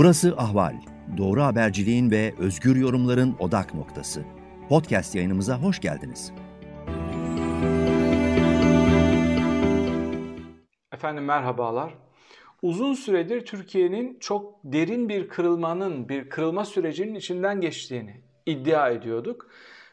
Burası Ahval. Doğru haberciliğin ve özgür yorumların odak noktası. Podcast yayınımıza hoş geldiniz. Efendim merhabalar. Uzun süredir Türkiye'nin çok derin bir kırılmanın, bir kırılma sürecinin içinden geçtiğini iddia ediyorduk.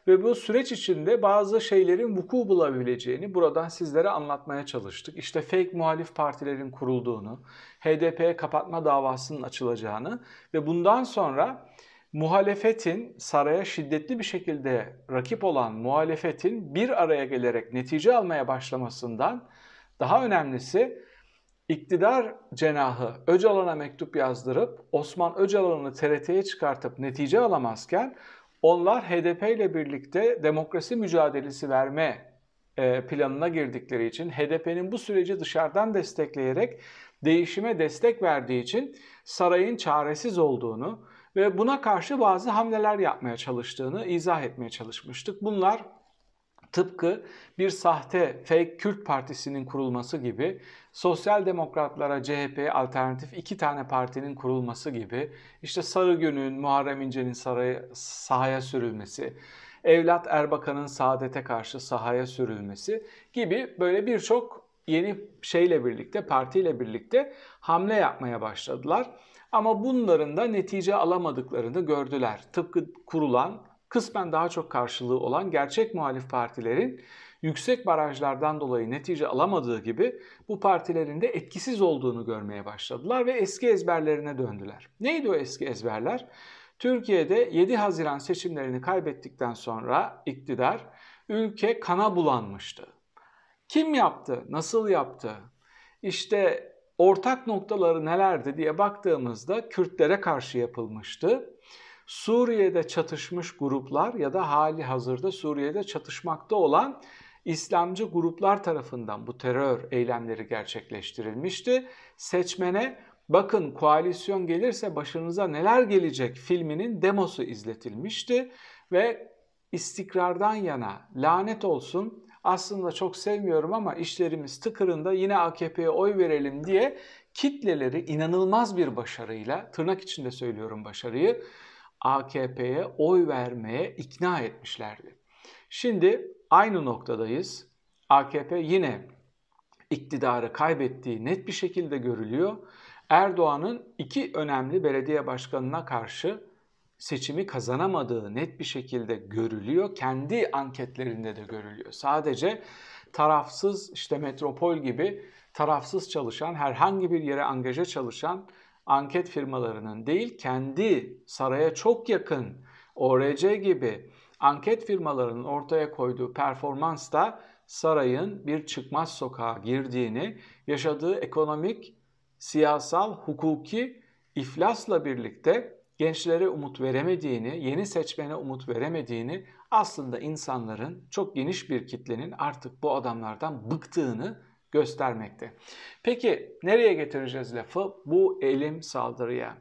Ve bu süreç içinde bazı şeylerin vuku bulabileceğini buradan sizlere anlatmaya çalıştık. İşte fake muhalif partilerin kurulduğunu, HDP'ye kapatma davasının açılacağını ve bundan sonra muhalefetin saraya şiddetli bir şekilde rakip olan muhalefetin bir araya gelerek netice almaya başlamasından daha önemlisi iktidar cenahı Öcalan'a mektup yazdırıp Osman Öcalan'ı TRT'ye çıkartıp netice alamazken onlar HDP ile birlikte demokrasi mücadelesi verme e, planına girdikleri için HDP'nin bu süreci dışarıdan destekleyerek değişime destek verdiği için sarayın çaresiz olduğunu ve buna karşı bazı hamleler yapmaya çalıştığını izah etmeye çalışmıştık. Bunlar tıpkı bir sahte fake Kürt partisinin kurulması gibi, sosyal demokratlara CHP'ye alternatif iki tane partinin kurulması gibi, işte Sarıgün'ün, Muharrem İnce'nin saraya, sahaya sürülmesi, Evlat Erbakan'ın saadete karşı sahaya sürülmesi gibi böyle birçok yeni şeyle birlikte, partiyle birlikte hamle yapmaya başladılar. Ama bunların da netice alamadıklarını gördüler. Tıpkı kurulan kısmen daha çok karşılığı olan gerçek muhalif partilerin yüksek barajlardan dolayı netice alamadığı gibi bu partilerin de etkisiz olduğunu görmeye başladılar ve eski ezberlerine döndüler. Neydi o eski ezberler? Türkiye'de 7 Haziran seçimlerini kaybettikten sonra iktidar ülke kana bulanmıştı. Kim yaptı? Nasıl yaptı? İşte ortak noktaları nelerdi diye baktığımızda Kürtlere karşı yapılmıştı. Suriye'de çatışmış gruplar ya da hali hazırda Suriye'de çatışmakta olan İslamcı gruplar tarafından bu terör eylemleri gerçekleştirilmişti. Seçmene bakın koalisyon gelirse başınıza neler gelecek filminin demosu izletilmişti ve istikrardan yana lanet olsun aslında çok sevmiyorum ama işlerimiz tıkırında yine AKP'ye oy verelim diye kitleleri inanılmaz bir başarıyla tırnak içinde söylüyorum başarıyı AKP'ye oy vermeye ikna etmişlerdi. Şimdi aynı noktadayız. AKP yine iktidarı kaybettiği net bir şekilde görülüyor. Erdoğan'ın iki önemli belediye başkanına karşı seçimi kazanamadığı net bir şekilde görülüyor. Kendi anketlerinde de görülüyor. Sadece tarafsız işte metropol gibi tarafsız çalışan herhangi bir yere angaja çalışan anket firmalarının değil kendi saraya çok yakın ORC gibi anket firmalarının ortaya koyduğu performans da sarayın bir çıkmaz sokağa girdiğini, yaşadığı ekonomik, siyasal, hukuki iflasla birlikte gençlere umut veremediğini, yeni seçmene umut veremediğini, aslında insanların çok geniş bir kitlenin artık bu adamlardan bıktığını göstermekte. Peki nereye getireceğiz lafı? Bu elim saldırıya.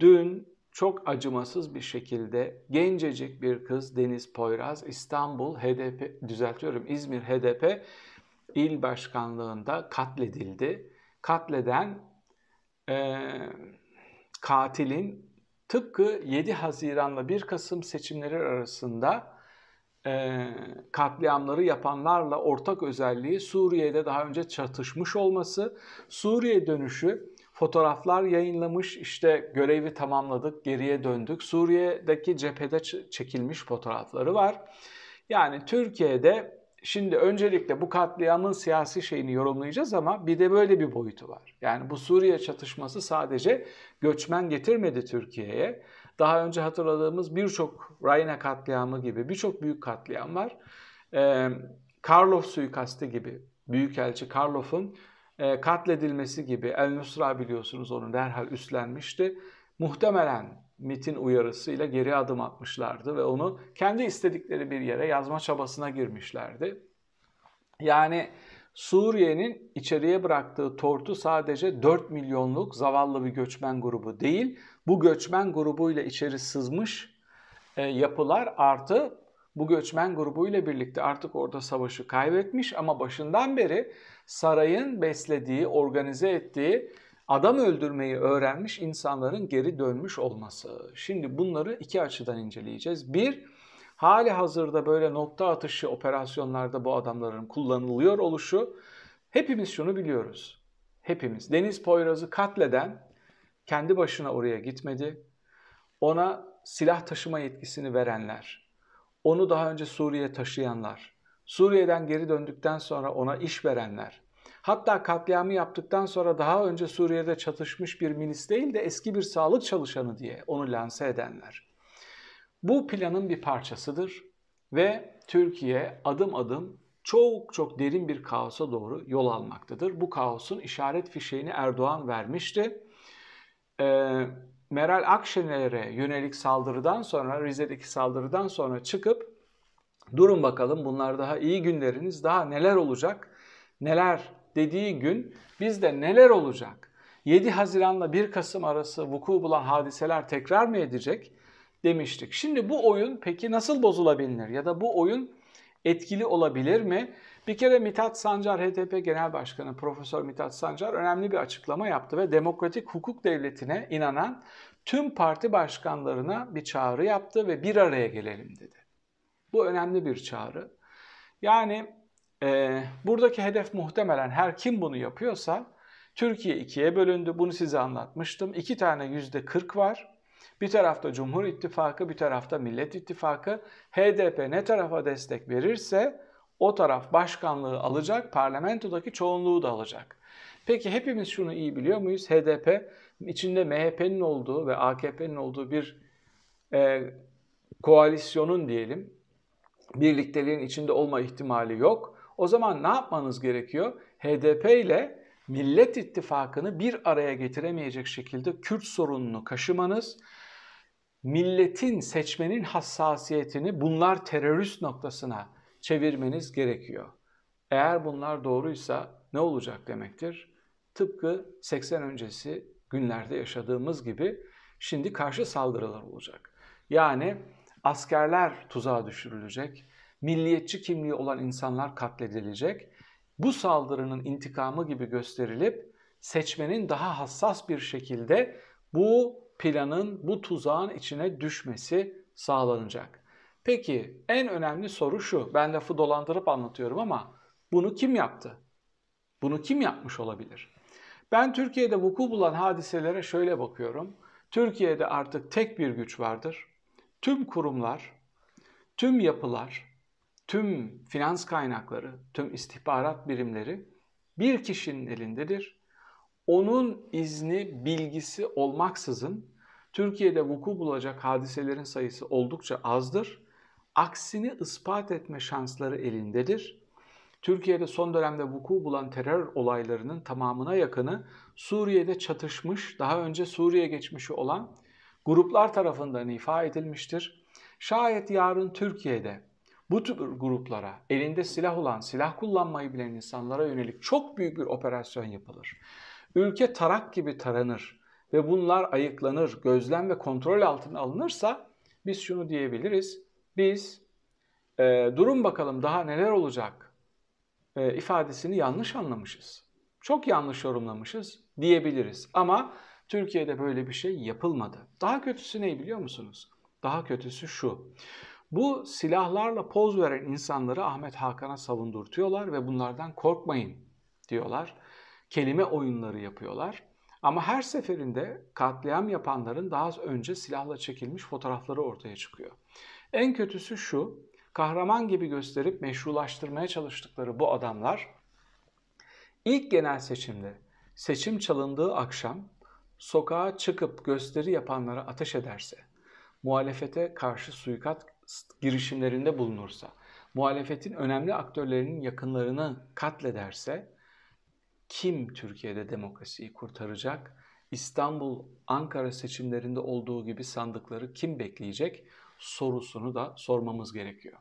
Dün çok acımasız bir şekilde gencecik bir kız Deniz Poyraz İstanbul HDP düzeltiyorum İzmir HDP il başkanlığında katledildi. Katleden e, katilin tıpkı 7 Haziran'la 1 Kasım seçimleri arasında e, katliamları yapanlarla ortak özelliği Suriye'de daha önce çatışmış olması, Suriye dönüşü fotoğraflar yayınlamış işte görevi tamamladık geriye döndük. Suriye'deki cephede çekilmiş fotoğrafları var. Yani Türkiye'de şimdi öncelikle bu katliamın siyasi şeyini yorumlayacağız ama bir de böyle bir boyutu var. Yani bu Suriye çatışması sadece göçmen getirmedi Türkiye'ye. Daha önce hatırladığımız birçok Rayna katliamı gibi birçok büyük katliam var. Ee, Karlov suikastı gibi Büyükelçi Karlov'un e, katledilmesi gibi El Nusra biliyorsunuz onu derhal üstlenmişti. Muhtemelen MIT'in uyarısıyla geri adım atmışlardı ve onu kendi istedikleri bir yere yazma çabasına girmişlerdi. Yani Suriye'nin içeriye bıraktığı tortu sadece 4 milyonluk zavallı bir göçmen grubu değil, bu göçmen grubuyla içeri sızmış e, yapılar artı bu göçmen grubuyla birlikte artık orada savaşı kaybetmiş ama başından beri sarayın beslediği, organize ettiği adam öldürmeyi öğrenmiş insanların geri dönmüş olması. Şimdi bunları iki açıdan inceleyeceğiz. Bir, hali hazırda böyle nokta atışı operasyonlarda bu adamların kullanılıyor oluşu. Hepimiz şunu biliyoruz. Hepimiz. Deniz Poyraz'ı katleden kendi başına oraya gitmedi. Ona silah taşıma yetkisini verenler, onu daha önce Suriye taşıyanlar, Suriye'den geri döndükten sonra ona iş verenler, hatta katliamı yaptıktan sonra daha önce Suriye'de çatışmış bir milis değil de eski bir sağlık çalışanı diye onu lanse edenler. Bu planın bir parçasıdır ve Türkiye adım adım çok çok derin bir kaosa doğru yol almaktadır. Bu kaosun işaret fişeğini Erdoğan vermişti. Ee, Meral Akşener'e yönelik saldırıdan sonra, Rize'deki saldırıdan sonra çıkıp durun bakalım bunlar daha iyi günleriniz, daha neler olacak, neler dediği gün bizde neler olacak? 7 Haziran'la 1 Kasım arası vuku bulan hadiseler tekrar mı edecek demiştik. Şimdi bu oyun peki nasıl bozulabilir ya da bu oyun etkili olabilir mi? Bir kere Mithat Sancar, HDP Genel Başkanı Profesör Mithat Sancar önemli bir açıklama yaptı ve demokratik hukuk devletine inanan tüm parti başkanlarına bir çağrı yaptı ve bir araya gelelim dedi. Bu önemli bir çağrı. Yani e, buradaki hedef muhtemelen her kim bunu yapıyorsa Türkiye ikiye bölündü. Bunu size anlatmıştım. İki tane yüzde kırk var. Bir tarafta Cumhur İttifakı, bir tarafta Millet İttifakı. HDP ne tarafa destek verirse o taraf başkanlığı alacak, parlamentodaki çoğunluğu da alacak. Peki hepimiz şunu iyi biliyor muyuz? HDP içinde MHP'nin olduğu ve AKP'nin olduğu bir e, koalisyonun diyelim birlikteliğin içinde olma ihtimali yok. O zaman ne yapmanız gerekiyor? HDP ile Millet İttifakı'nı bir araya getiremeyecek şekilde Kürt sorununu kaşımanız, milletin, seçmenin hassasiyetini bunlar terörist noktasına çevirmeniz gerekiyor. Eğer bunlar doğruysa ne olacak demektir? Tıpkı 80 öncesi günlerde yaşadığımız gibi şimdi karşı saldırılar olacak. Yani askerler tuzağa düşürülecek, milliyetçi kimliği olan insanlar katledilecek. Bu saldırının intikamı gibi gösterilip seçmenin daha hassas bir şekilde bu planın, bu tuzağın içine düşmesi sağlanacak. Peki en önemli soru şu. Ben lafı dolandırıp anlatıyorum ama bunu kim yaptı? Bunu kim yapmış olabilir? Ben Türkiye'de vuku bulan hadiselere şöyle bakıyorum. Türkiye'de artık tek bir güç vardır. Tüm kurumlar, tüm yapılar, tüm finans kaynakları, tüm istihbarat birimleri bir kişinin elindedir. Onun izni, bilgisi olmaksızın Türkiye'de vuku bulacak hadiselerin sayısı oldukça azdır aksini ispat etme şansları elindedir. Türkiye'de son dönemde vuku bulan terör olaylarının tamamına yakını Suriye'de çatışmış, daha önce Suriye geçmişi olan gruplar tarafından ifa edilmiştir. Şayet yarın Türkiye'de bu tür gruplara, elinde silah olan, silah kullanmayı bilen insanlara yönelik çok büyük bir operasyon yapılır. Ülke tarak gibi taranır ve bunlar ayıklanır, gözlem ve kontrol altına alınırsa biz şunu diyebiliriz biz e, durum bakalım daha neler olacak e, ifadesini yanlış anlamışız. Çok yanlış yorumlamışız diyebiliriz. Ama Türkiye'de böyle bir şey yapılmadı. Daha kötüsü ne biliyor musunuz? Daha kötüsü şu. Bu silahlarla poz veren insanları Ahmet Hakan'a savundurtuyorlar ve bunlardan korkmayın diyorlar. Kelime oyunları yapıyorlar. Ama her seferinde katliam yapanların daha önce silahla çekilmiş fotoğrafları ortaya çıkıyor. En kötüsü şu, kahraman gibi gösterip meşrulaştırmaya çalıştıkları bu adamlar ilk genel seçimde seçim çalındığı akşam sokağa çıkıp gösteri yapanlara ateş ederse, muhalefete karşı suikat girişimlerinde bulunursa, muhalefetin önemli aktörlerinin yakınlarını katlederse kim Türkiye'de demokrasiyi kurtaracak? İstanbul, Ankara seçimlerinde olduğu gibi sandıkları kim bekleyecek? Sorusunu da sormamız gerekiyor.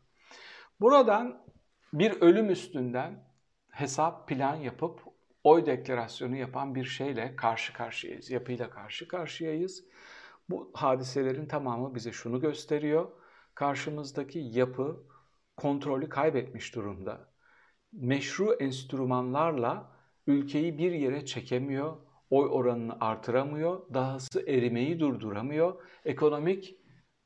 Buradan bir ölüm üstünden hesap plan yapıp oy deklarasyonu yapan bir şeyle karşı karşıyayız, yapıyla karşı karşıyayız. Bu hadiselerin tamamı bize şunu gösteriyor. Karşımızdaki yapı kontrolü kaybetmiş durumda. Meşru enstrümanlarla ülkeyi bir yere çekemiyor, oy oranını artıramıyor, dahası erimeyi durduramıyor, ekonomik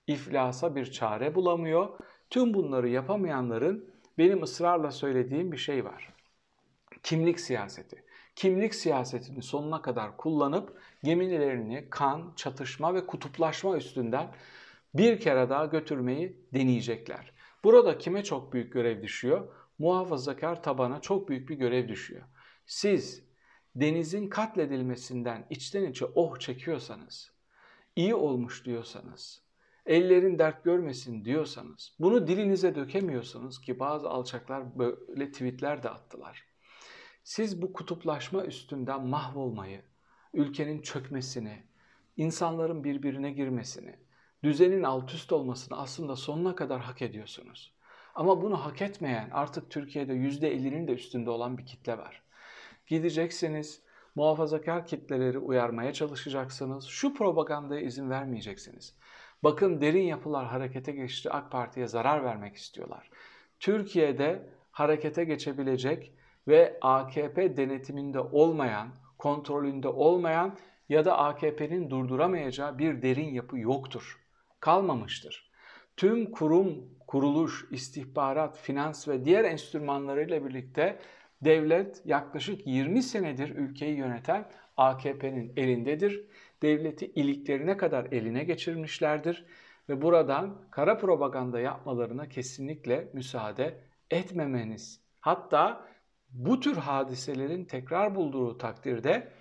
iflasa bir çare bulamıyor. Tüm bunları yapamayanların benim ısrarla söylediğim bir şey var. Kimlik siyaseti. Kimlik siyasetini sonuna kadar kullanıp gemilerini kan, çatışma ve kutuplaşma üstünden bir kere daha götürmeyi deneyecekler. Burada kime çok büyük görev düşüyor? Muhafazakar tabana çok büyük bir görev düşüyor. Siz denizin katledilmesinden içten içe oh çekiyorsanız, iyi olmuş diyorsanız, ellerin dert görmesin diyorsanız, bunu dilinize dökemiyorsanız ki bazı alçaklar böyle tweetler de attılar. Siz bu kutuplaşma üstünden mahvolmayı, ülkenin çökmesini, insanların birbirine girmesini, düzenin alt üst olmasını aslında sonuna kadar hak ediyorsunuz. Ama bunu hak etmeyen artık Türkiye'de %50'nin de üstünde olan bir kitle var. Gideceksiniz, muhafazakar kitleleri uyarmaya çalışacaksınız. Şu propagandaya izin vermeyeceksiniz. Bakın derin yapılar harekete geçti, AK Parti'ye zarar vermek istiyorlar. Türkiye'de harekete geçebilecek ve AKP denetiminde olmayan, kontrolünde olmayan ya da AKP'nin durduramayacağı bir derin yapı yoktur. Kalmamıştır. Tüm kurum, kuruluş, istihbarat, finans ve diğer enstrümanlarıyla birlikte devlet yaklaşık 20 senedir ülkeyi yöneten AKP'nin elindedir. Devleti iliklerine kadar eline geçirmişlerdir ve buradan kara propaganda yapmalarına kesinlikle müsaade etmemeniz. Hatta bu tür hadiselerin tekrar bulduğu takdirde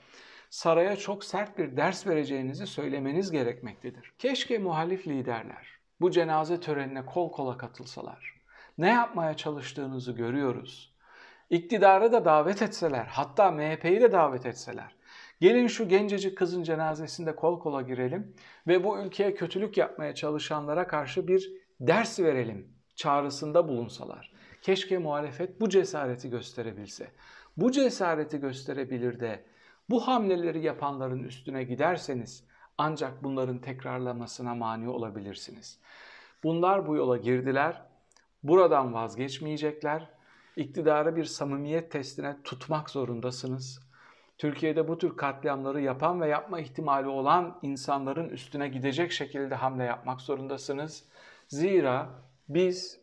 saraya çok sert bir ders vereceğinizi söylemeniz gerekmektedir. Keşke muhalif liderler bu cenaze törenine kol kola katılsalar. Ne yapmaya çalıştığınızı görüyoruz. İktidarı da davet etseler, hatta MHP'yi de davet etseler. Gelin şu gencecik kızın cenazesinde kol kola girelim ve bu ülkeye kötülük yapmaya çalışanlara karşı bir ders verelim çağrısında bulunsalar. Keşke muhalefet bu cesareti gösterebilse. Bu cesareti gösterebilir de bu hamleleri yapanların üstüne giderseniz ancak bunların tekrarlamasına mani olabilirsiniz. Bunlar bu yola girdiler. Buradan vazgeçmeyecekler. İktidarı bir samimiyet testine tutmak zorundasınız. Türkiye'de bu tür katliamları yapan ve yapma ihtimali olan insanların üstüne gidecek şekilde hamle yapmak zorundasınız. Zira biz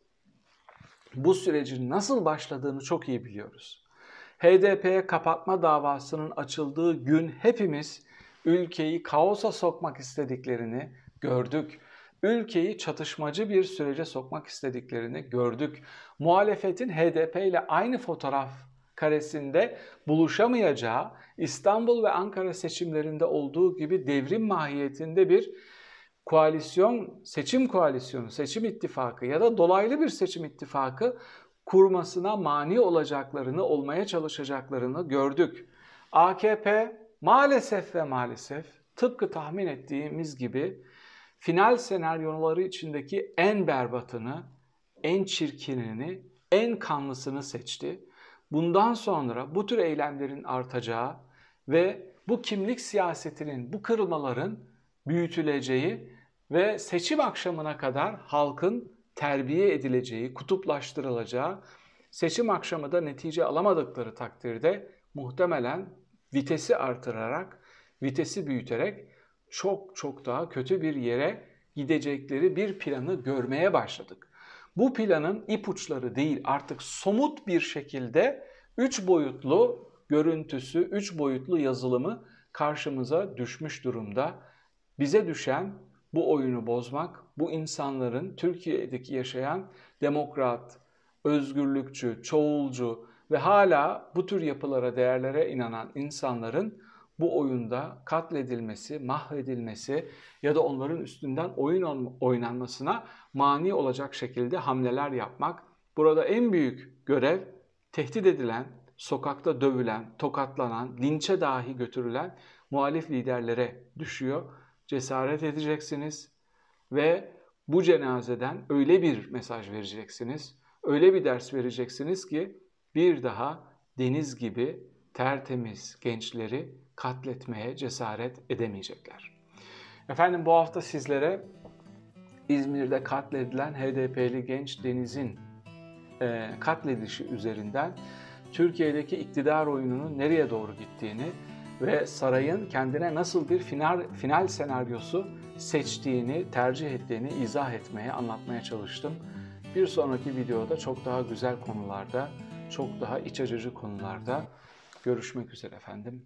bu sürecin nasıl başladığını çok iyi biliyoruz. HDP'ye kapatma davasının açıldığı gün hepimiz ülkeyi kaosa sokmak istediklerini gördük. Ülkeyi çatışmacı bir sürece sokmak istediklerini gördük. Muhalefetin HDP ile aynı fotoğraf karesinde buluşamayacağı İstanbul ve Ankara seçimlerinde olduğu gibi devrim mahiyetinde bir koalisyon, seçim koalisyonu, seçim ittifakı ya da dolaylı bir seçim ittifakı kurmasına mani olacaklarını, olmaya çalışacaklarını gördük. AKP maalesef ve maalesef tıpkı tahmin ettiğimiz gibi final senaryoları içindeki en berbatını, en çirkinini, en kanlısını seçti. Bundan sonra bu tür eylemlerin artacağı ve bu kimlik siyasetinin, bu kırılmaların büyütüleceği ve seçim akşamına kadar halkın terbiye edileceği, kutuplaştırılacağı, seçim akşamı da netice alamadıkları takdirde muhtemelen vitesi artırarak, vitesi büyüterek çok çok daha kötü bir yere gidecekleri bir planı görmeye başladık. Bu planın ipuçları değil artık somut bir şekilde üç boyutlu görüntüsü, üç boyutlu yazılımı karşımıza düşmüş durumda. Bize düşen bu oyunu bozmak, bu insanların Türkiye'deki yaşayan demokrat, özgürlükçü, çoğulcu ve hala bu tür yapılara, değerlere inanan insanların bu oyunda katledilmesi, mahvedilmesi ya da onların üstünden oyun oynanmasına mani olacak şekilde hamleler yapmak. Burada en büyük görev tehdit edilen, sokakta dövülen, tokatlanan, linçe dahi götürülen muhalif liderlere düşüyor. Cesaret edeceksiniz ve bu cenazeden öyle bir mesaj vereceksiniz, öyle bir ders vereceksiniz ki bir daha deniz gibi tertemiz gençleri katletmeye cesaret edemeyecekler. Efendim bu hafta sizlere İzmir'de katledilen HDP'li genç Deniz'in e, katledişi üzerinden Türkiye'deki iktidar oyununun nereye doğru gittiğini ve sarayın kendine nasıl bir final, final senaryosu seçtiğini, tercih ettiğini izah etmeye, anlatmaya çalıştım. Bir sonraki videoda çok daha güzel konularda, çok daha iç açıcı konularda görüşmek üzere efendim.